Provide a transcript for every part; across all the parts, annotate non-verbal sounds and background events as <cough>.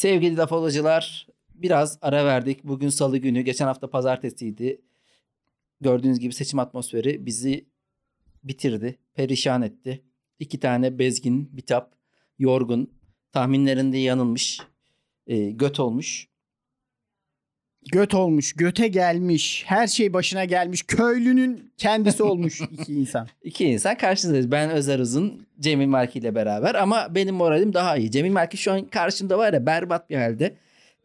Sevgili lafalacılar biraz ara verdik. Bugün salı günü. Geçen hafta pazartesiydi. Gördüğünüz gibi seçim atmosferi bizi bitirdi. Perişan etti. İki tane bezgin, bitap, yorgun, tahminlerinde yanılmış, e, göt olmuş. Göt olmuş, göte gelmiş, her şey başına gelmiş. Köylünün kendisi olmuş <laughs> iki insan. İki insan karşınızdayız. Ben Özer Uzun, Cemil Marki ile beraber ama benim moralim daha iyi. Cemil Marki şu an karşımda var ya berbat bir halde.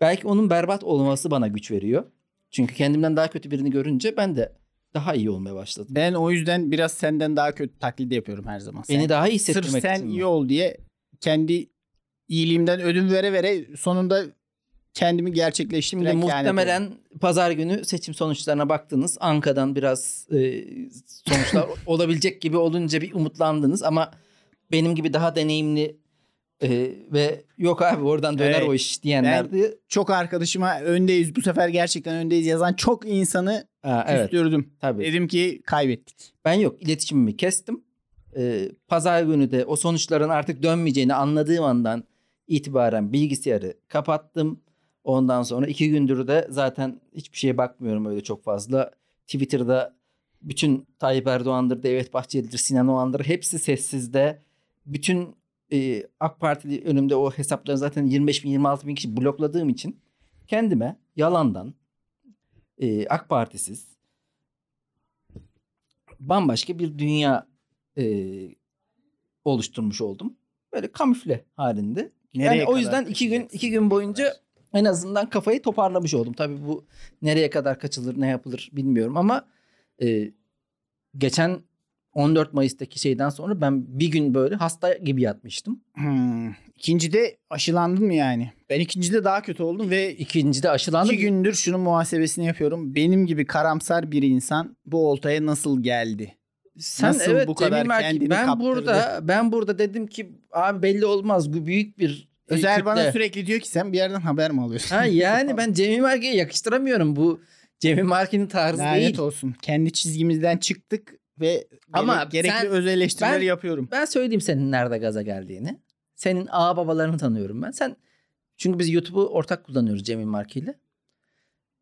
Belki onun berbat olması bana güç veriyor. Çünkü kendimden daha kötü birini görünce ben de daha iyi olmaya başladım. Ben o yüzden biraz senden daha kötü taklidi yapıyorum her zaman. Beni Sen- daha iyi Sırf hissettirmek sen için. iyi ol diye kendi iyiliğimden ödün vere vere sonunda kendimi gerçekleştirmek Şimdi muhtemelen pazar günü seçim sonuçlarına baktınız. Anka'dan biraz e, sonuçlar <laughs> olabilecek gibi olunca bir umutlandınız ama benim gibi daha deneyimli e, ve yok abi oradan döner Evet. o iş diyenlerdi. çok arkadaşıma öndeyiz bu sefer gerçekten öndeyiz yazan çok insanı Ha, evet küstürdüm. tabii. Dedim ki kaybettik. Ben yok iletişimimi kestim. Ee, pazar günü de o sonuçların artık dönmeyeceğini anladığım andan itibaren bilgisayarı kapattım. Ondan sonra iki gündür de zaten hiçbir şeye bakmıyorum öyle çok fazla. Twitter'da bütün Tayyip Erdoğan'dır, Devlet Bahçeli'dir, Sinan Oğan'dır hepsi sessizde. Bütün e, AK Partili önümde o hesapları zaten 25 bin 26 bin kişi blokladığım için kendime yalandan e, AK Partisiz bambaşka bir dünya e, oluşturmuş oldum. Böyle kamufle halinde. Nereye yani o yüzden iki gün iki gün boyunca en azından kafayı toparlamış oldum. Tabii bu nereye kadar kaçılır, ne yapılır bilmiyorum ama e, geçen 14 Mayıs'taki şeyden sonra ben bir gün böyle hasta gibi yatmıştım. Hmm. İkincide aşılandın mı yani? Ben ikincide daha kötü oldum ve İkincide aşılandım. iki gündür şunun muhasebesini yapıyorum. Benim gibi karamsar bir insan bu oltaya nasıl geldi? Sen Nasıl evet bu kadar Cemil Merki, kendini ben kaptırdı? burada ben burada dedim ki abi belli olmaz bu büyük bir e, Özer bana kütle. sürekli diyor ki sen bir yerden haber mi alıyorsun? Ha yani ben Cemil Marki'ye yakıştıramıyorum. Bu Cemil Marki'nin tarzı Lanet değil. olsun. Kendi çizgimizden çıktık ve Ama Ama gerekli sen- öz eleştirileri ben- yapıyorum. Ben söyleyeyim senin nerede gaza geldiğini. Senin ağ babalarını tanıyorum ben. Sen çünkü biz YouTube'u ortak kullanıyoruz Cemil Marki ile.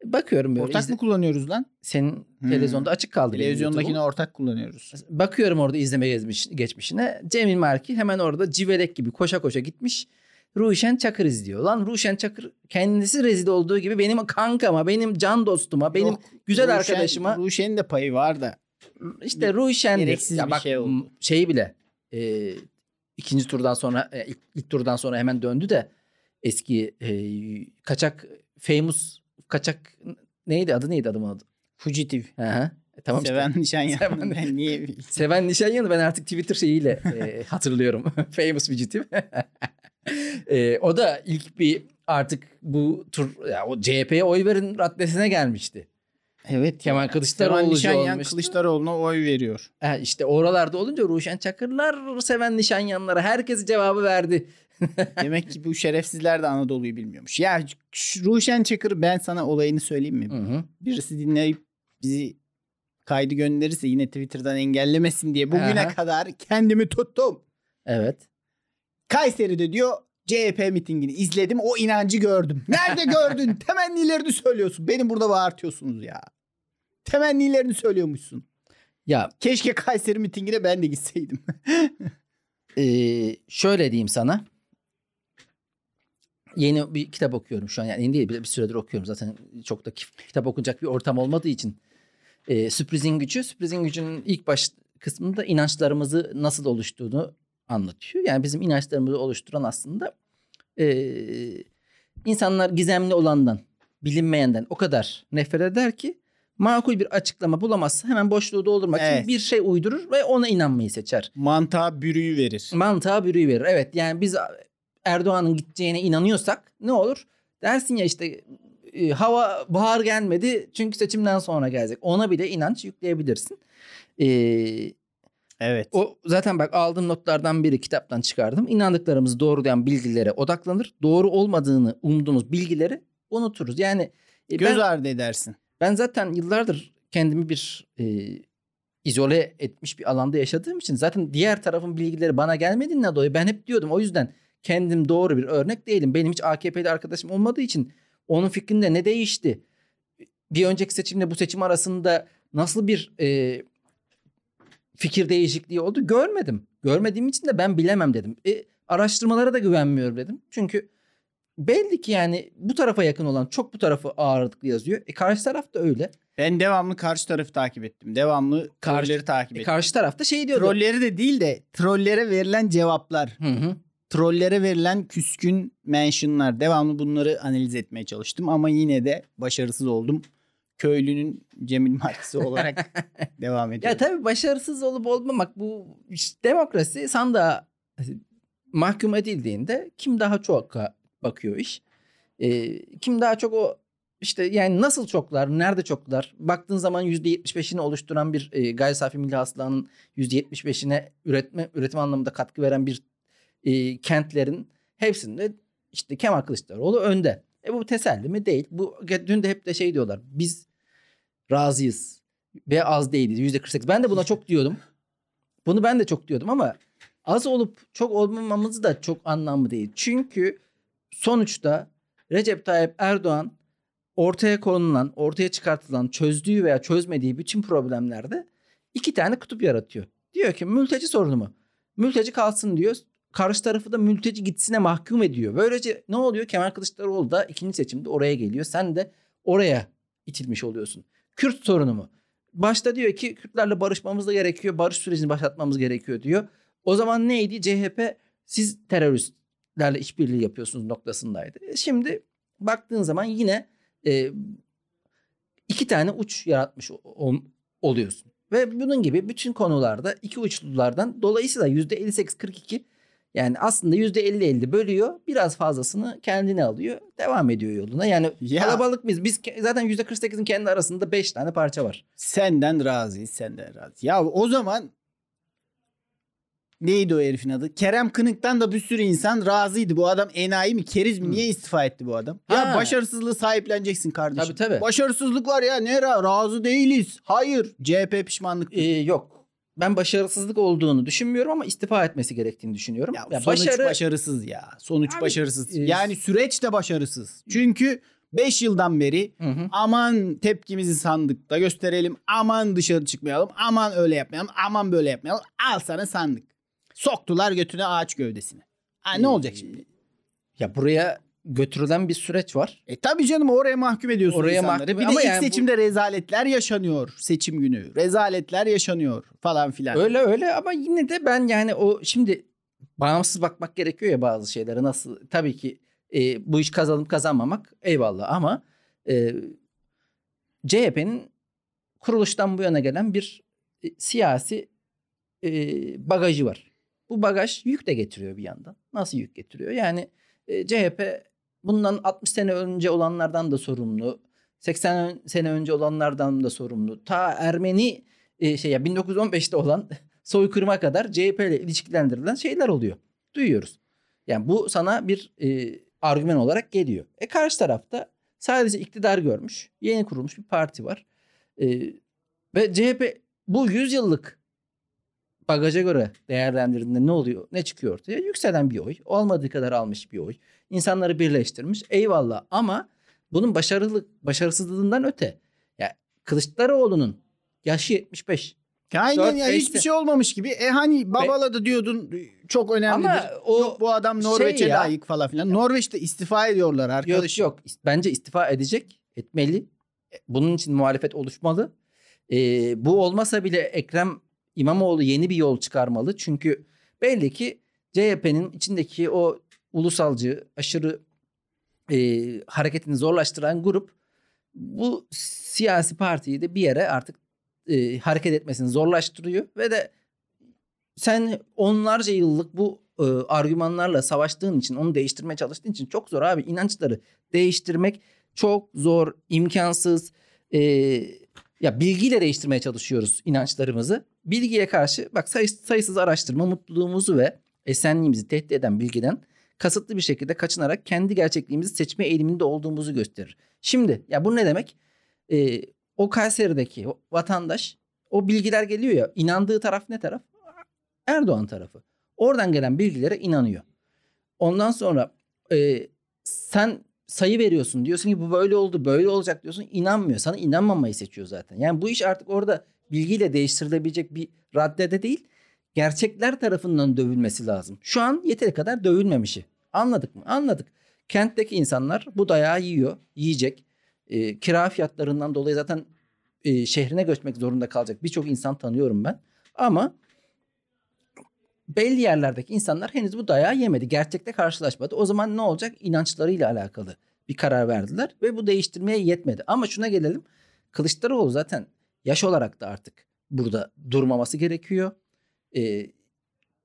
Bakıyorum böyle. Ortak izle- mı kullanıyoruz lan? Senin Hmm. televizyonda açık kaldı. Televizyondakini ortak kullanıyoruz. Bakıyorum orada izleme gezmiş, geçmişine. Cemil Marki hemen orada civelek gibi koşa koşa gitmiş. Ruşen Çakır izliyor. Lan Ruşen Çakır kendisi rezil olduğu gibi benim kankama, benim can dostuma, benim Yok, güzel Ruşen- arkadaşıma Ruşen'in de payı var da. İşte Ruşen Gereksiz ya bir bak, şey oldu. m- Şey bile e, ikinci turdan sonra e, ilk, ilk turdan sonra hemen döndü de eski e, kaçak famous kaçak neydi adı neydi adamın adı? Fugitif. Hı. E, tamam işte. Seven nişan <laughs> Seven- yandı. Ben niye Seven Nişanyan'ı ben artık Twitter şeyiyle e, hatırlıyorum. <laughs> Famous Fugitive. <laughs> <laughs> e, o da ilk bir artık bu tur ya o CHP'ye oy verin raddesine gelmişti. Evet. Kemal. Kılıçdaroğlu olmuştu. Kılıçdaroğlu'na oy veriyor. Ha, işte oralarda olunca Ruşen Çakırlar seven Nişanyanlara herkes cevabı verdi. <laughs> Demek ki bu şerefsizler de Anadolu'yu bilmiyormuş. Ya Ruşen Çakır ben sana olayını söyleyeyim mi? Hı hı. Birisi dinleyip bizi kaydı gönderirse yine Twitter'dan engellemesin diye bugüne Aha. kadar kendimi tuttum. Evet. Kayseri'de diyor CHP mitingini izledim o inancı gördüm. Nerede gördün? <laughs> Temennilerini söylüyorsun. Beni burada bağırtıyorsunuz ya. Temennilerini söylüyormuşsun. Ya Keşke Kayseri mitingine ben de gitseydim. <laughs> e, şöyle diyeyim sana. Yeni bir kitap okuyorum şu an. Yani yeni değil bir, bir süredir okuyorum. Zaten çok da kitap okunacak bir ortam olmadığı için. E, sürprizin gücü. Sürprizin gücünün ilk baş kısmında inançlarımızı nasıl oluştuğunu anlatıyor. Yani bizim inançlarımızı oluşturan aslında e, insanlar gizemli olandan, bilinmeyenden o kadar nefret eder ki makul bir açıklama bulamazsa hemen boşluğu doldurmak Evet. için bir şey uydurur ve ona inanmayı seçer. Mantığa bürüyü verir. Mantığa bürüyü verir. Evet yani biz Erdoğan'ın gideceğine inanıyorsak ne olur? Dersin ya işte e, hava bahar gelmedi çünkü seçimden sonra gelecek. Ona bile inanç yükleyebilirsin. Ee, Evet. o zaten bak aldığım notlardan biri kitaptan çıkardım. İnandıklarımızı doğrulayan bilgilere odaklanır. Doğru olmadığını umduğumuz bilgileri unuturuz. Yani e, Göz ben, ardı edersin. ben zaten yıllardır kendimi bir e, izole etmiş bir alanda yaşadığım için zaten diğer tarafın bilgileri bana gelmediğinden dolayı ben hep diyordum o yüzden kendim doğru bir örnek değilim. Benim hiç AKP'li arkadaşım olmadığı için onun fikrinde ne değişti? Bir önceki seçimle bu seçim arasında nasıl bir e, fikir değişikliği oldu görmedim. Görmediğim için de ben bilemem dedim. E, araştırmalara da güvenmiyorum dedim. Çünkü belli ki yani bu tarafa yakın olan çok bu tarafı ağırlıklı yazıyor. E karşı taraf da öyle. Ben devamlı karşı tarafı takip ettim. Devamlı Karşı- trolleri takip E ettim. karşı taraf da şey diyordu. Trolleri de değil de trollere verilen cevaplar. Hı hı. Trollere verilen küskün mentionlar. Devamlı bunları analiz etmeye çalıştım ama yine de başarısız oldum. Köylünün Cemil Markisi <laughs> olarak devam Ya ediyorum. tabii başarısız olup olmamak bu işte demokrasi sandığa mahkum edildiğinde kim daha çok bakıyor iş. Ee, kim daha çok o işte yani nasıl çoklar, nerede çoklar? Baktığın zaman %75'ini oluşturan bir e, gayri safi milli hasılanın %75'ine üretme üretim anlamında katkı veren bir e, kentlerin hepsinde işte Kemal Kılıçdaroğlu önde. E bu teselli mi? Değil. Bu dün de hep de şey diyorlar. Biz razıyız ve az değiliz. %48. Ben de buna çok <laughs> diyordum. Bunu ben de çok diyordum ama az olup çok olmamamız da çok anlamlı değil. Çünkü sonuçta Recep Tayyip Erdoğan ortaya konulan, ortaya çıkartılan, çözdüğü veya çözmediği bütün problemlerde iki tane kutup yaratıyor. Diyor ki mülteci sorunu mu? Mülteci kalsın diyor. Karşı tarafı da mülteci gitsine mahkum ediyor. Böylece ne oluyor? Kemal Kılıçdaroğlu da ikinci seçimde oraya geliyor. Sen de oraya itilmiş oluyorsun. Kürt sorunu mu? Başta diyor ki Kürtlerle barışmamız da gerekiyor. Barış sürecini başlatmamız gerekiyor diyor. O zaman neydi? CHP siz teröristlerle işbirliği yapıyorsunuz noktasındaydı. E Şimdi baktığın zaman yine e, iki tane uç yaratmış o- o- oluyorsun. Ve bunun gibi bütün konularda iki uçlulardan dolayısıyla %58-42 yani aslında %50-50 bölüyor. Biraz fazlasını kendine alıyor. Devam ediyor yoluna. Yani Ya. kalabalık biz. Biz zaten %48'in kendi arasında 5 tane parça var. Senden razıyız, senden razı. Ya o zaman neydi o herifin adı? Kerem Kınık'tan da bir sürü insan razıydı. Bu adam enayi mi, keriz mi? Hı. Niye istifa etti bu adam? Ya Ha. başarısızlığı sahipleneceksin kardeşim. Tabii, tabii. Başarısızlık var ya. Ne ra- razı değiliz. Hayır. CHP pişmanlık. Ee, yok. Ben başarısızlık olduğunu düşünmüyorum ama istifa etmesi gerektiğini düşünüyorum. Ya, Ya sonuç başarı başarısız ya. Sonuç Abi, başarısız. e, Yani süreç de başarısız. Çünkü 5 yıldan beri Hı hı. aman tepkimizi sandıkta gösterelim. Aman dışarı çıkmayalım. Aman öyle yapmayalım. Aman böyle yapmayalım. Al sana sandık. Soktular götüne ağaç gövdesine. Ha, ne Ee, olacak şimdi? Ya buraya götürülen bir süreç var. E tabii canım oraya mahkum ediyorsun Oraya insanları. mahkum- Bir de ama ilk yani bu- seçimde rezaletler yaşanıyor seçim günü. Rezaletler yaşanıyor falan filan. Öyle öyle ama yine de ben yani o şimdi bağımsız bakmak gerekiyor ya bazı şeylere. Nasıl tabii ki e, bu iş kazanıp kazanmamak eyvallah ama e, CHP'nin kuruluştan bu yana gelen bir e, siyasi e, bagajı var. Bu bagaj yük de getiriyor bir yandan. Nasıl yük getiriyor? Yani e, CHP bundan 60 sene önce olanlardan da sorumlu. 80 sene önce olanlardan da sorumlu. Ta Ermeni e, şey ya 1915'te olan <laughs> soykırıma kadar CHP ile ilişkilendirilen şeyler oluyor. Duyuyoruz. Yani bu sana bir e, argüman olarak geliyor. E karşı tarafta sadece iktidar görmüş, yeni kurulmuş bir parti var. E, ve CHP bu 100 yıllık bagaja göre değerlendirdiğinde ne oluyor? Ne çıkıyor ortaya? Yükselen bir oy. Olmadığı kadar almış bir oy. İnsanları birleştirmiş. Eyvallah ama bunun başarılı başarısızlığından öte. Ya Kılıçdaroğlu'nun yaşı 75. Aynen ya hiçbir şey olmamış gibi. E hani babaladı diyordun çok önemlidir. Ama o Yok bu adam Norveç'e şey ya- layık falan filan. Norveç'te istifa ediyorlar Yok arkadaşım. yok. Bence istifa edecek. Etmeli. E, Bunun için muhalefet oluşmalı. Ee, bu olmasa bile Ekrem İmamoğlu yeni bir yol çıkarmalı. Çünkü belli ki CHP'nin içindeki o ulusalcı, aşırı e, hareketini zorlaştıran grup bu siyasi partiyi de bir yere artık e, hareket etmesini zorlaştırıyor ve de sen onlarca yıllık bu e, argümanlarla savaştığın için, onu değiştirmeye çalıştığın için çok zor abi. İnançları değiştirmek çok zor, imkansız. E, ya bilgiyle değiştirmeye çalışıyoruz inançlarımızı. Bilgiye karşı bak sayı- sayısız araştırma mutluluğumuzu ve esenliğimizi tehdit eden bilgiden kasıtlı bir şekilde kaçınarak kendi gerçekliğimizi seçme eğiliminde olduğumuzu gösterir. Şimdi ya bu ne demek? Ee, o Kayseri'deki vatandaş o bilgiler geliyor ya inandığı taraf ne taraf? Erdoğan tarafı. Oradan gelen bilgilere inanıyor. Ondan sonra e, sen sayı veriyorsun. Diyorsun ki bu böyle oldu, böyle olacak diyorsun. İnanmıyor. Sana inanmamayı seçiyor zaten. Yani bu iş artık orada bilgiyle değiştirilebilecek bir raddede değil. Gerçekler tarafından dövülmesi lazım. Şu an yeteri kadar dövülmemişi. Anladık mı? Anladık. Kentteki insanlar bu dayağı yiyor, yiyecek. E, kira fiyatlarından dolayı zaten e, şehrine göçmek zorunda kalacak birçok insan tanıyorum ben. Ama belli yerlerdeki insanlar henüz bu dayağı yemedi. Gerçekte karşılaşmadı. O zaman ne olacak? İnançlarıyla alakalı bir karar verdiler ve bu değiştirmeye yetmedi. Ama şuna gelelim. Kılıçdaroğlu zaten yaş olarak da artık burada durmaması gerekiyor. Ee,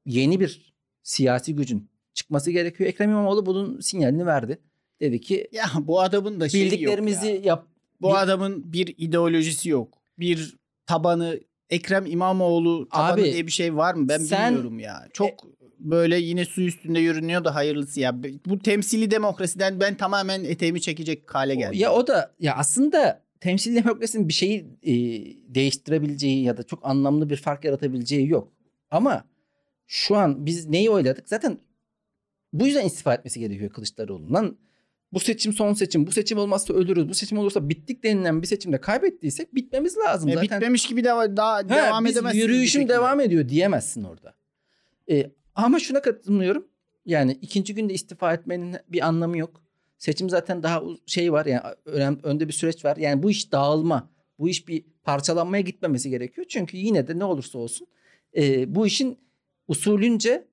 yeni bir siyasi gücün çıkması gerekiyor. Ekrem İmamoğlu bunun sinyalini verdi. Dedi ki Ya bu adamın da şeyi bildiklerimizi yok ya. yap. Bu Bil- adamın bir ideolojisi yok. Bir tabanı Ekrem İmamoğlu tabanı Abi, diye bir şey var mı? Ben sen- bilmiyorum ya. Çok böyle yine su üstünde yürünüyor da hayırlısı ya. Bu temsili demokrasiden ben tamamen eteğimi çekecek hale geldim. Ya o da ya aslında temsil demokrasinin bir şeyi e, değiştirebileceği ya da çok anlamlı bir fark yaratabileceği yok. Ama şu an biz neyi oyladık? Zaten bu yüzden istifa etmesi gerekiyor Kılıçdaroğlu'ndan. Bu seçim son seçim. Bu seçim olmazsa ölürüz. Bu seçim olursa bittik denilen bir seçimde kaybettiysek bitmemiz lazım. E, zaten bitmemiş gibi de daha He, devam bir Yürüyüşüm devam ediyor diyemezsin orada. E, ama şuna katılmıyorum. Yani ikinci günde istifa etmenin bir anlamı yok. Seçim zaten daha şey var yani önem, önde bir süreç var. Yani bu iş dağılma, bu iş bir parçalanmaya gitmemesi gerekiyor. Çünkü yine de ne olursa olsun e, bu işin usulünce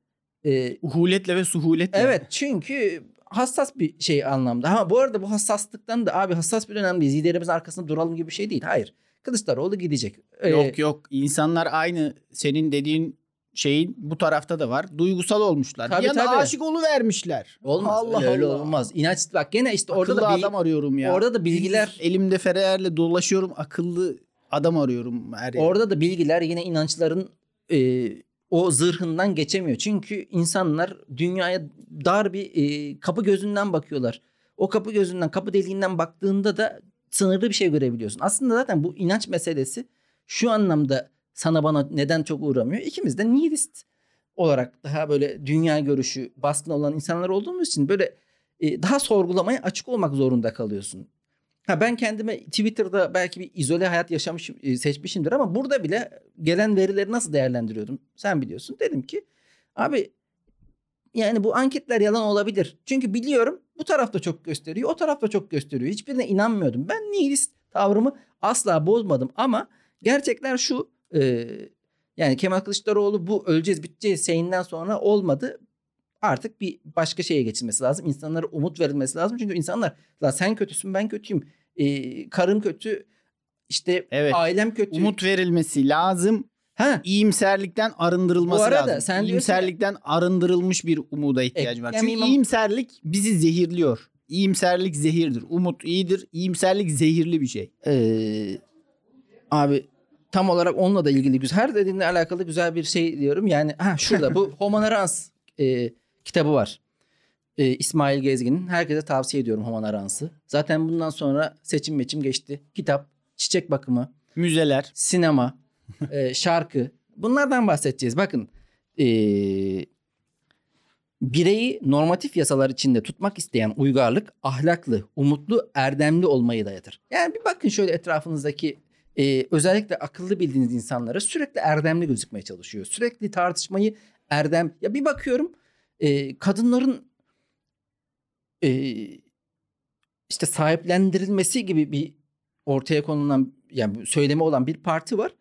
e, Uhuletle ve suhuletle. Evet çünkü hassas bir şey anlamda. Ama bu arada bu hassaslıktan da abi hassas bir dönemdeyiz. Liderimizin arkasında duralım gibi bir şey değil. Hayır. Kılıçdaroğlu gidecek. Ee, Yok yok insanlar aynı senin dediğin şeyin bu tarafta da var. Duygusal olmuşlar. Tabii, bir anda tabii. aşık vermişler. Olmaz. Allah öyle, öyle Allah. olmaz. İnanç bak gene işte orada Akıllı da bil- adam arıyorum ya. orada da bilgiler elimde Ferrer'le dolaşıyorum. Akıllı adam arıyorum her yerde. orada da bilgiler yine inançların e, o zırhından geçemiyor. Çünkü insanlar dünyaya dar bir e, kapı gözünden bakıyorlar. O kapı gözünden, kapı deliğinden baktığında da sınırlı bir şey görebiliyorsun. Aslında zaten bu inanç meselesi şu anlamda sana bana neden çok uğramıyor. İkimiz de nihilist olarak daha böyle dünya görüşü baskın olan insanlar olduğumuz için böyle e, daha sorgulamaya açık olmak zorunda kalıyorsun. Ha ben kendime Twitter'da belki bir izole hayat yaşamışım, e, seçmişimdir ama burada bile gelen verileri nasıl değerlendiriyordum? Sen biliyorsun. Dedim ki abi yani bu anketler yalan olabilir. Çünkü biliyorum bu tarafta çok gösteriyor, o tarafta çok gösteriyor. Hiçbirine inanmıyordum. Ben nihilist tavrımı asla bozmadım ama gerçekler şu e, yani Kemal Kılıçdaroğlu bu öleceğiz biteceğiz şeyinden sonra olmadı. Artık bir başka şeye geçilmesi lazım. İnsanlara umut verilmesi lazım. Çünkü insanlar "La sen kötüsün ben kötüyüm. E, karım kötü işte Evet. ailem kötü. Umut verilmesi lazım. Ha, İyimserlikten arındırılması Bu arada lazım. sen İyimserlikten arındırılmış bir umuda ihtiyacım var. Çünkü İmam- iyimserlik bizi zehirliyor. İyimserlik zehirdir. Umut iyidir. İyimserlik zehirli bir şey. Ee, abi tam olarak onunla da ilgili güzel her dediğinle alakalı güzel bir şey diyorum. Yani ha şurada bu <laughs> Homonerans e, kitabı var. E, İsmail Gezgin'in. Herkese tavsiye ediyorum Homonerans'ı. Zaten bundan sonra seçim meçim geçti. Kitap, çiçek bakımı, Müzeler. sinema, <laughs> e, şarkı. Bunlardan bahsedeceğiz. Bakın e, bireyi normatif yasalar içinde tutmak isteyen uygarlık ahlaklı, umutlu, erdemli olmayı dayatır. Yani bir bakın şöyle etrafınızdaki e, özellikle akıllı bildiğiniz insanlara sürekli erdemli gözükmeye çalışıyor. Sürekli tartışmayı erdem. Ya bir bakıyorum e, kadınların e, işte sahiplendirilmesi gibi bir ortaya konulan yani söylemi olan bir parti var.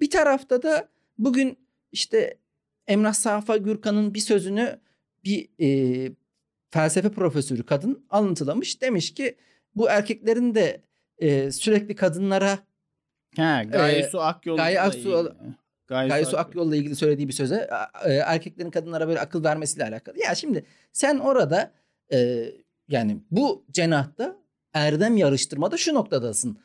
Bir tarafta da bugün işte Emrah Safa Gürkan'ın bir sözünü bir e, felsefe profesörü kadın alıntılamış. Demiş ki bu erkeklerin de e, sürekli kadınlara Gaye Ee, Su Akyol. Gaye Aksu- Gaye, Gaye Su Su Akyol. Akyol'la ilgili söylediği bir söze e, erkeklerin kadınlara böyle akıl vermesiyle alakalı. Ya şimdi sen orada e, yani bu cenahta erdem yarıştırmada şu noktadasın.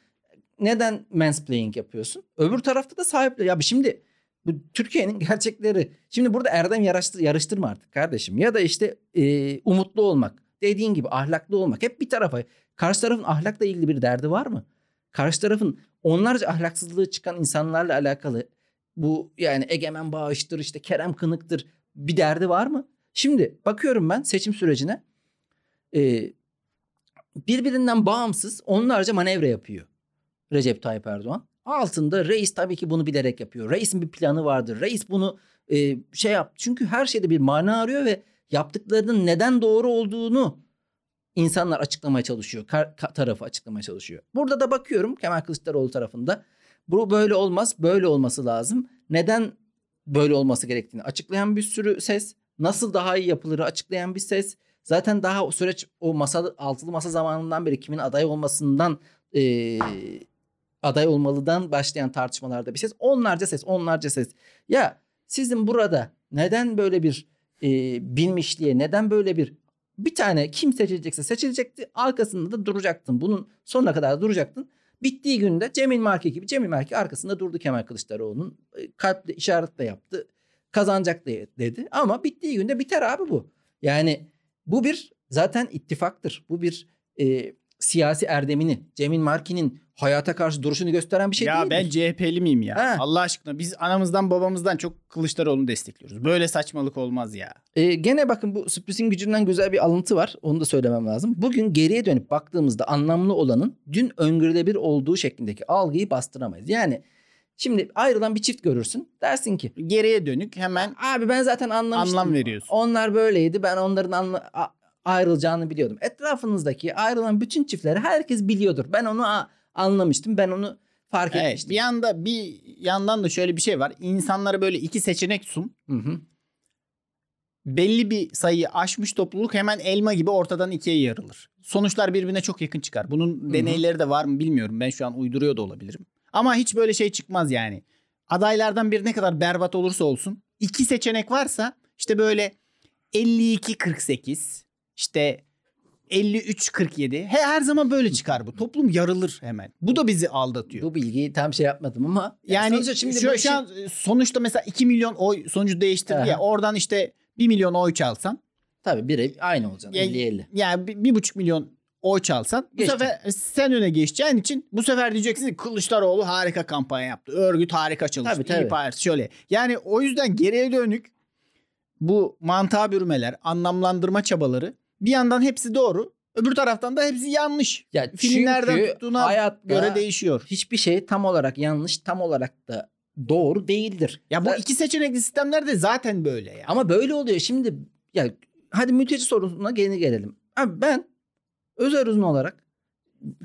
Neden mansplaining yapıyorsun? Öbür tarafta da sahiple. Ya şimdi bu Türkiye'nin <laughs> gerçekleri. Şimdi burada erdem yarıştır, yarıştırma artık kardeşim. Ya da işte e, umutlu olmak. Dediğin gibi ahlaklı olmak. Hep bir tarafa. Karşı tarafın ahlakla ilgili bir derdi var mı? Karşı tarafın onlarca ahlaksızlığı çıkan insanlarla alakalı bu yani egemen bağıştır işte Kerem Kınık'tır bir derdi var mı? Şimdi bakıyorum ben seçim sürecine. Ee, birbirinden bağımsız onlarca manevra yapıyor Recep Tayyip Erdoğan. Altında reis tabii ki bunu bilerek yapıyor. Reisin bir planı vardır. Reis bunu e, şey yap. Çünkü her şeyde bir mana arıyor ve yaptıklarının neden doğru olduğunu insanlar açıklamaya çalışıyor. Kar, ka- tarafı açıklamaya çalışıyor. Burada da bakıyorum Kemal Kılıçdaroğlu tarafında. Bu böyle olmaz, böyle olması lazım. Neden böyle olması gerektiğini açıklayan bir sürü ses. Nasıl daha iyi yapılırı açıklayan bir ses. Zaten daha o süreç o masa altılı masa zamanından beri kimin aday olmasından e, aday olmalıdan başlayan tartışmalarda bir ses. Onlarca ses, onlarca ses. Ya sizin burada neden böyle bir e, bilmişliğe, neden böyle bir bir tane kim seçilecekse seçilecekti. Arkasında da duracaktın. Bunun sonuna kadar duracaktın. Bittiği günde Cemil Marki gibi Cemil Marki arkasında durdu Kemal Kılıçdaroğlu'nun. E, Kalple işaret de yaptı. Kazanacak de- dedi. Ama bittiği günde biter abi bu. Yani bu bir zaten ittifaktır. Bu bir e, siyasi erdemini, Cemil Marki'nin hayata karşı duruşunu gösteren bir şey ya ben değildir. CHP'li miyim ya? Ha. Allah aşkına biz anamızdan babamızdan çok Kılıçdaroğlu'nu destekliyoruz. Böyle saçmalık olmaz ya. Ee, gene bakın bu sürprizin gücünden güzel bir alıntı var. Onu da söylemem lazım. Bugün geriye dönüp baktığımızda anlamlı olanın dün öngörülebilir olduğu şeklindeki algıyı bastıramayız. Yani şimdi ayrılan bir çift görürsün. Dersin ki Geriye dönük hemen abi ben zaten anlamıştım. anlam veriyorsun. Onlar böyleydi. Ben onların anla- ayrılacağını biliyordum. Etrafınızdaki ayrılan bütün çiftleri herkes biliyordur. Ben onu anlamıştım. Ben onu fark Evet, etmiştim. bir yanda bir yandan da şöyle bir şey var. İnsanlara böyle iki seçenek sun. Hı hı. Belli bir sayıyı aşmış topluluk hemen elma gibi ortadan ikiye yarılır. Sonuçlar birbirine çok yakın çıkar. Bunun hı. deneyleri de var mı bilmiyorum. Ben şu an uyduruyor da olabilirim. Ama hiç böyle şey çıkmaz yani. Adaylardan bir ne kadar berbat olursa olsun iki seçenek varsa işte böyle 52-48 işte 53-47 he, her zaman böyle çıkar bu. Toplum yarılır hemen. Bu da bizi aldatıyor. Bu bilgiyi tam şey yapmadım ama Yani sonuçta şimdi şu, bu şu işin- an sonuçta mesela 2 milyon oy sonucu değiştirdi Aha. ya. Oradan işte 1 milyon oy çalsan tabii bire aynı olacak. Ya- 50-50. yani bir, bir buçuk milyon oy çalsan bu Geçtin. sefer sen öne geçeceğin için bu sefer diyeceksin ki Kılıçdaroğlu harika kampanya yaptı. Örgüt harika çalıştı. Tabii, tabii. İYİ Parti şöyle. Yani o yüzden geriye dönük bu mantığa bürümeler, anlamlandırma çabaları bir yandan hepsi doğru. Öbür taraftan da hepsi yanlış. Ya Film nereden tuttuğuna hayatta göre değişiyor. hiçbir şey tam olarak yanlış, tam olarak da doğru değildir. Ya bu Da- iki seçenekli sistemler de zaten böyle ya. ama böyle oluyor. Şimdi ya hadi mülteci sorusuna geri gelelim. Abi ben özel uzun olarak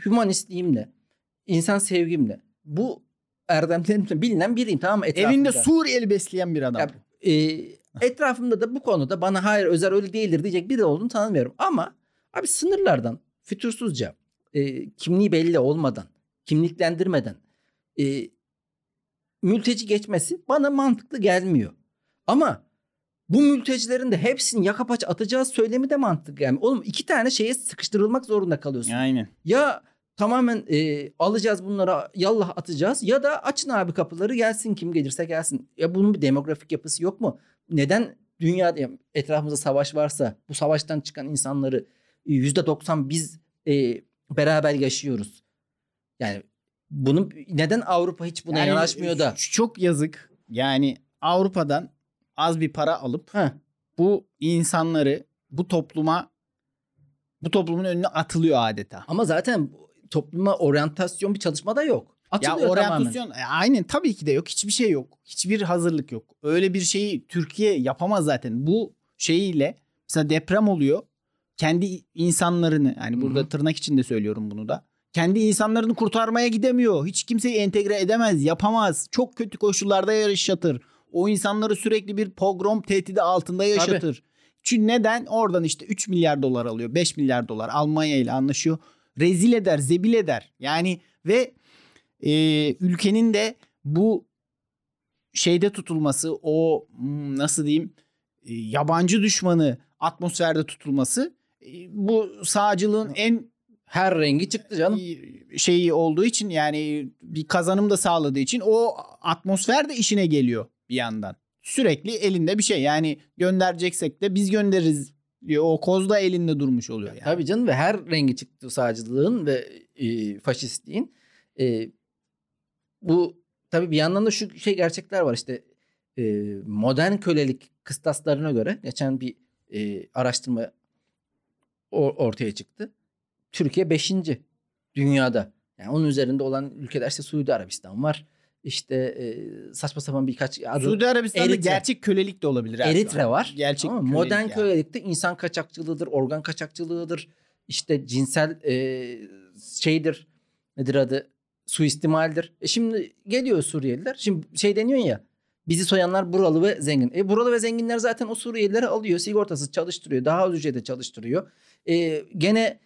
hümanistliğimle, insan sevgimle bu erdemlerimle bilinen biriyim tamam mı? Evinde Etrafımda. Suriyeli besleyen bir adam. Ya, e, etrafımda da bu konuda bana hayır özel öyle değildir diyecek biri olduğunu tanımıyorum. Ama abi sınırlardan fütursuzca e, kimliği belli olmadan, kimliklendirmeden e, mülteci geçmesi bana mantıklı gelmiyor. Ama bu mültecilerin de hepsini yaka paça atacağız söylemi de mantıklı gelmiyor. Oğlum iki tane şeye sıkıştırılmak zorunda kalıyorsun. Aynen. Ya tamamen e, alacağız bunlara yallah atacağız ya da açın abi kapıları gelsin kim gelirse gelsin. Ya bunun bir demografik yapısı yok mu? Neden dünyada ya etrafımızda savaş varsa bu savaştan çıkan insanları e, yüzde doksan biz e, beraber yaşıyoruz. Yani bunun neden Avrupa hiç buna Yani yanaşmıyor da? Çok yazık. Yani Avrupa'dan az bir para alıp Heh, bu insanları bu topluma bu toplumun önüne atılıyor adeta. ama zaten topluma oryantasyon bir çalışma da yok. Ya Atılıyor tamamen. oryantasyon e, aynen tabii ki de yok. Hiçbir şey yok. Hiçbir hazırlık yok. Öyle bir şeyi Türkiye yapamaz zaten. Bu şeyiyle mesela deprem oluyor. Kendi insanlarını yani Hı burada tırnak içinde söylüyorum bunu da. Kendi insanlarını kurtarmaya gidemiyor. Hiç kimseyi entegre edemez, yapamaz. Çok kötü koşullarda yaşatır. O insanları sürekli bir pogrom tehdidi altında yaşatır. Çünkü neden? Oradan işte 3 milyar dolar alıyor. 5 milyar dolar Almanya ile anlaşıyor. Rezil eder, zebil eder. Yani ve e, ülkenin de bu şeyde tutulması, o hmm, nasıl diyeyim e, yabancı düşmanı atmosferde tutulması e, bu sağcılığın en Her rengi çıktı canım. şeyi olduğu için yani bir kazanım da sağladığı için o atmosfer de işine geliyor bir yandan. Sürekli elinde bir şey yani göndereceksek de biz göndeririz diyor. O koz da elinde durmuş oluyor yani. Tabii canım ve her rengi çıktı sağcılığın ve e, faşistliğin. E, bu tabii bir yandan da şu şey gerçekler var işte e, modern kölelik kıstaslarına göre geçen bir e, araştırma o- ortaya çıktı. Türkiye 5. dünyada. Yani onun üzerinde olan ülkeler işte Suudi Arabistan var. İşte e, saçma sapan birkaç adı. Suudi Arabistan'da Eritre. gerçek kölelik de olabilir. Eritre var. Gerçek mı? kölelik Modern yani. kölelikte insan kaçakçılığıdır, organ kaçakçılığıdır. işte cinsel e, şeydir. Nedir adı? Suistimaldir. E şimdi geliyor Suriyeliler. Şimdi şey deniyor ya. Bizi soyanlar buralı ve zengin. E buralı ve zenginler zaten o Suriyelileri alıyor. Sigortasız çalıştırıyor. Daha az ücrete çalıştırıyor. E, gene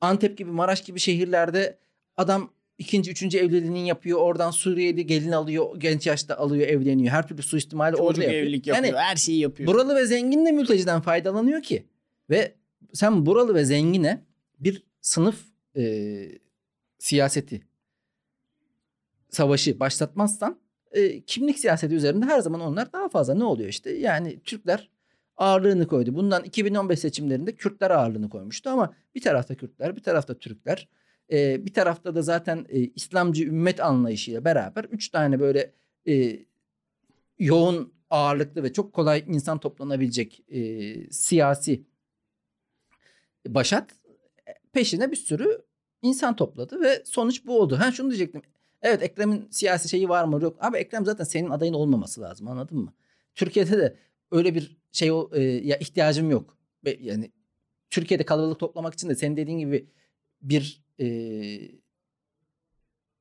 Antep gibi Maraş gibi şehirlerde adam ikinci, üçüncü evliliğini yapıyor. Oradan Suriyeli gelin alıyor. Genç yaşta alıyor, evleniyor. Her türlü suistimali orada Çocuk yapıyor. evlilik yapıyor. Yani her şeyi yapıyor. Buralı ve zengin de mülteciden faydalanıyor ki. Ve sen buralı ve zengine bir sınıf e, siyaseti, savaşı başlatmazsan e, kimlik siyaseti üzerinde her zaman onlar daha fazla ne oluyor işte. Yani Türkler ağırlığını koydu. Bundan 2015 seçimlerinde Kürtler ağırlığını koymuştu ama bir tarafta Kürtler bir tarafta Türkler. e, bir tarafta da zaten e, İslamcı ümmet anlayışıyla beraber üç tane böyle e, yoğun ağırlıklı ve çok kolay insan toplanabilecek e, siyasi başat peşine bir sürü insan topladı ve sonuç bu oldu. Ha şunu diyecektim. Evet Ekrem'in siyasi şeyi var mı yok. Abi Ekrem zaten senin adayın olmaması lazım anladın mı? Türkiye'de de öyle bir şey e, ya ihtiyacım yok. Yani Türkiye'de kalabalık toplamak için de senin dediğin gibi bir e,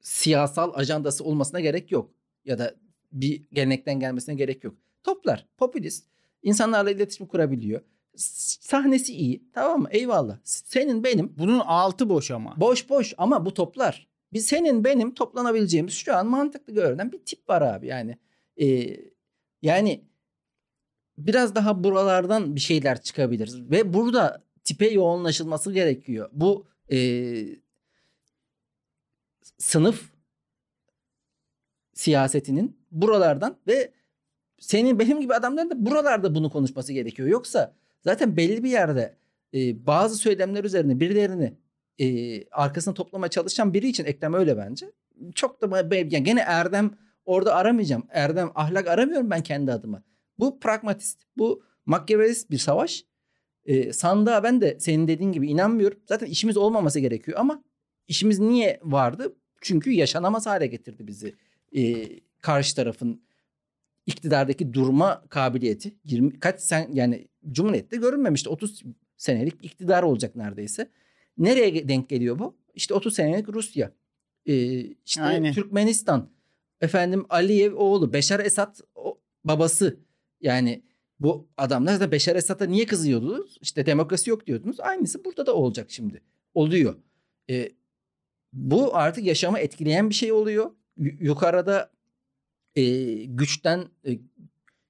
siyasal ajandası olmasına gerek yok. Ya da bir gelenekten gelmesine gerek yok. Toplar, popülist, insanlarla iletişim kurabiliyor. Sahnesi iyi, tamam mı? Eyvallah. Senin benim Bunun altı boş ama. boş boş ama bu toplar. Biz senin benim toplanabileceğimiz şu an mantıklı görünen bir tip var abi yani. Ee, yani biraz daha buralardan bir şeyler çıkabilir ve burada tipe yoğunlaşılması gerekiyor. Bu e, sınıf siyasetinin buralardan ve senin benim gibi adamların da buralarda bunu konuşması gerekiyor. Yoksa zaten belli bir yerde e, bazı söylemler üzerine birilerini e, arkasına toplamaya çalışan biri için Ekrem öyle bence. Çok da yani gene Erdem orada aramayacağım. Erdem ahlak aramıyorum ben kendi adıma. Bu pragmatist, bu makyavelist bir savaş. E, sandığa ben de senin dediğin gibi inanmıyorum. Zaten işimiz olmaması gerekiyor ama işimiz niye vardı? Çünkü yaşanamaz hale getirdi bizi. E, karşı tarafın iktidardaki durma kabiliyeti 20 kaç sen yani Cumhuriyet'te görünmemişti. 30 senelik iktidar olacak neredeyse. Nereye denk geliyor bu? İşte 30 senelik Rusya. Ee, işte Aynen. Türkmenistan. Efendim Aliyev oğlu. Beşar Esad o, babası. Yani bu adamlar da Beşar Esad'a niye kızıyordunuz? İşte demokrasi yok diyordunuz. Aynısı burada da olacak şimdi. Oluyor. Ee, bu artık yaşamı etkileyen bir şey oluyor. Y- yukarıda e, güçten e,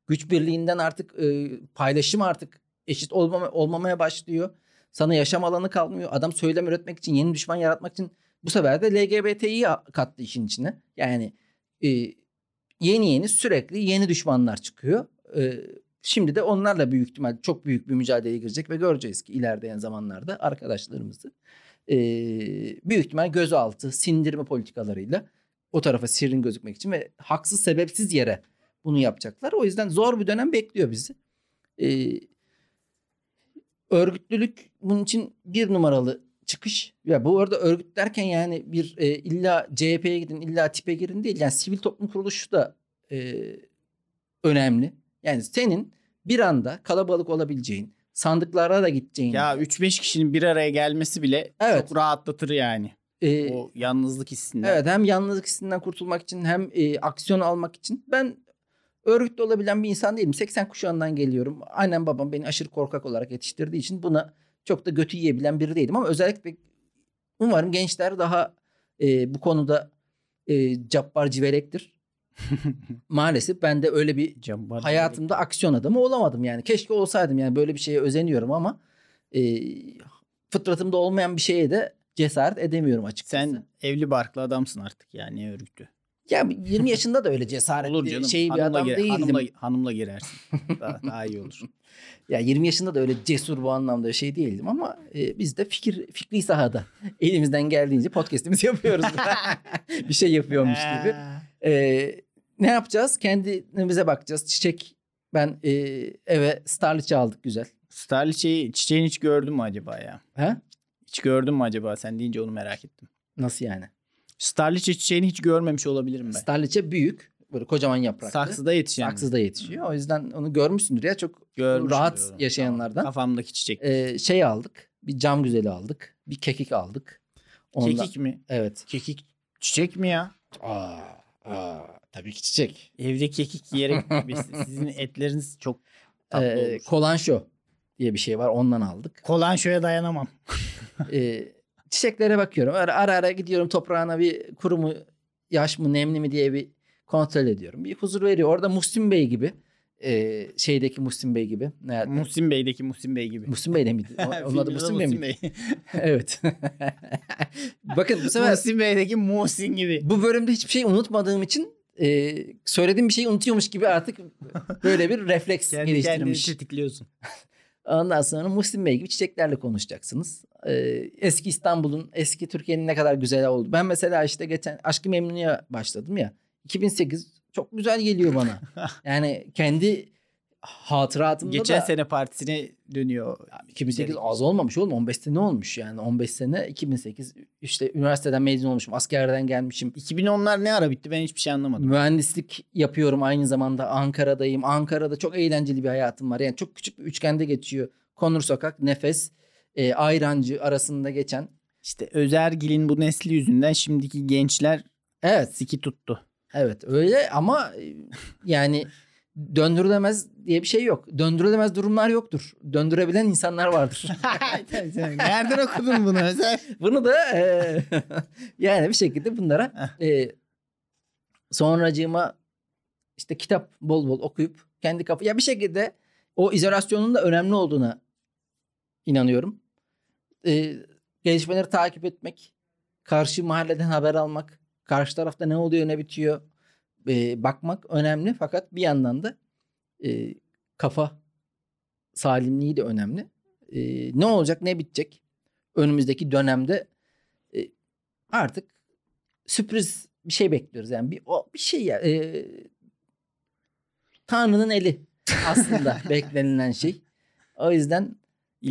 güç birliğinden artık e, paylaşım artık eşit olmama, olmamaya başlıyor. Sana yaşam alanı kalmıyor. Adam söylem üretmek için, yeni düşman yaratmak için bu sefer de LGBT'yi kattı işin içine. Yani e, yeni yeni sürekli yeni düşmanlar çıkıyor. E, şimdi de onlarla büyük ihtimal çok büyük bir mücadeleye girecek ve göreceğiz ki ilerleyen zamanlarda arkadaşlarımızı e, büyük ihtimal gözaltı, sindirme politikalarıyla o tarafa sirrin gözükmek için ve haksız sebepsiz yere bunu yapacaklar. O yüzden zor bir dönem bekliyor bizi. Ee, örgütlülük bunun için bir numaralı çıkış. Ya bu arada örgüt derken yani bir e, illa CHP'ye gidin, illa tipe girin değil. Yani sivil toplum kuruluşu da e, önemli. Yani senin bir anda kalabalık olabileceğin, sandıklara da gideceğin. Ya 3-5 kişinin bir araya gelmesi bile Evet. çok rahatlatır yani. E, O yalnızlık hissinden. Evet hem yalnızlık hissinden kurtulmak için hem e, aksiyon almak için. Ben örgütlü olabilen bir insan değilim. 80 kuşağından geliyorum. Annem babam beni aşırı korkak olarak yetiştirdiği için buna çok da götü yiyebilen biri değilim. Ama özellikle umarım gençler daha e, bu konuda e, cabbar civelektir. <laughs> Maalesef ben de öyle bir Cabbar hayatımda aksiyon adamı olamadım yani. Keşke olsaydım yani böyle bir şeye özeniyorum ama e, fıtratımda olmayan bir şeye de cesaret edemiyorum açıkçası. Sen evli barklı adamsın artık yani ne örgütlü. Ya 20 yaşında da öyle cesaretli Olur canım. şey bir hanımla, adam gir- değildim. hanımla, hanımla girersin. <laughs> daha, daha iyi olur. Ya 20 yaşında da öyle cesur bu anlamda şey değildim ama e, biz de fikir fikri sahada elimizden geldiğince podcast'imizi yapıyoruz. <laughs> bir şey yapıyormuş gibi. E, ne yapacağız? Kendimize bakacağız. Çiçek Ben e, eve Starliç'i aldık güzel. Starliçe'yi çiçeğini hiç gördün mü acaba ya? Ha? Hiç gördün mü acaba? Sen deyince onu merak ettim. Nasıl yani? Starliçe çiçeğini hiç görmemiş olabilirim ben. Starliç'e büyük. Böyle kocaman yapraklı. Saksıda yetişen. Saksıda yetişiyor. O yüzden onu görmüşsündür ya çok Görmüşüm rahat diyorum. yaşayanlardan. Tamam. Kafamdaki çiçek. e, şey aldık. Bir cam güzeli aldık. Bir kekik aldık. Ondan- Kekik mi? Evet. Kekik çiçek mi ya? Aa, aa, tabii ki çiçek. Evde kekik yiyerek <laughs> sizin etleriniz çok tatlı Ee, olur. kolanşo diye bir şey var. Ondan aldık. Kolanşoya dayanamam. <laughs> Ee, çiçeklere bakıyorum. Ara, ara ara gidiyorum toprağına bir kuru mu, yaş mı, nemli mi diye bir kontrol ediyorum. Bir huzur veriyor. Orada Muhsin Bey gibi. e, şeydeki Muhsin Bey gibi. Nerede? Muhsin Bey'deki Muhsin Bey gibi. Muhsin Bey de miydi? <laughs> Onun adı Muhsin Bey miydi? <laughs> Evet. Bakın bu sefer Muhsin Bey'deki Muhsin gibi. bu bölümde hiçbir şey unutmadığım için e, söylediğim bir şeyi unutuyormuş gibi artık böyle bir refleks Kendi kendini geliştirmiş. tetikliyorsun. Ondan sonra Muhsin Bey gibi çiçeklerle konuşacaksınız. Ee, eski İstanbul'un, eski Türkiye'nin ne kadar güzel oldu. Ben mesela işte geçen Aşkı Memnu'ya başladım ya. 2008 çok güzel geliyor bana. <laughs> yani kendi hatıratımda Geçen da sene partisine dönüyor. 2008 az olmamış oğlum. 15 sene olmuş yani? 15 sene 2008 işte üniversiteden mezun olmuşum askerden gelmişim. 2010'lar ne ara bitti? Ben hiçbir şey anlamadım. mühendislik yapıyorum aynı zamanda. Ankara'dayım. Ankara'da çok eğlenceli bir hayatım var. Yani çok küçük bir üçgende geçiyor. Konur Sokak Nefes e, Ayrancı arasında geçen. İşte Özergil'in bu nesli yüzünden şimdiki gençler evet. siki tuttu. evet öyle ama e, yani <laughs> döndürülemez diye bir şey yok. Döndürülemez durumlar yoktur. Döndürebilen insanlar vardır. <laughs> Nereden okudun bunu? <laughs> Bunu da e, <laughs> yani bir şekilde bunlara e, sonracığıma işte kitap bol bol okuyup kendi kafa ya bir şekilde o izolasyonun da önemli olduğuna inanıyorum. E, gelişmeleri takip etmek, karşı mahalleden haber almak, karşı tarafta ne oluyor ne bitiyor e, bakmak önemli fakat bir yandan da e, kafa salimliği de önemli. E, ne olacak ne bitecek önümüzdeki dönemde e, artık sürpriz bir şey bekliyoruz. Yani bir o bir şey ya e, Tanrı'nın eli aslında <laughs> beklenilen şey. O yüzden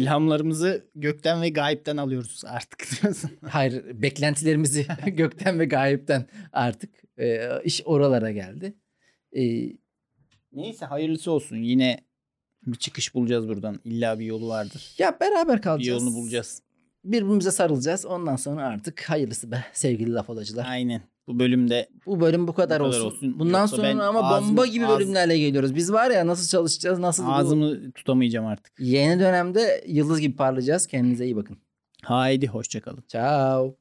İlhamlarımızı gökten ve gayipten alıyoruz artık <laughs> diyorsun. hayır beklentilerimizi <laughs> gökten ve gayipten artık e, iş oralara geldi. E, Neyse hayırlısı olsun. Yine bir çıkış bulacağız buradan. İlla bir yolu vardır. ya beraber Bir kalacağız. yolunu bulacağız. Birbirimize sarılacağız. Ondan sonra artık hayırlısı be sevgili laf olacılar. Aynen. Bu bölümde Bu bölüm bu kadar, Bu kadar olsun. olsun. Bundan Yoksa sonra ama ağzımı- bomba gibi ağz- bölümlerle geliyoruz. Biz var ya nasıl çalışacağız, nasıl bu ağzımı tutamayacağım artık. yeni dönemde yıldız gibi parlayacağız. Kendinize iyi bakın. Haydi hoşçakalın. Ciao.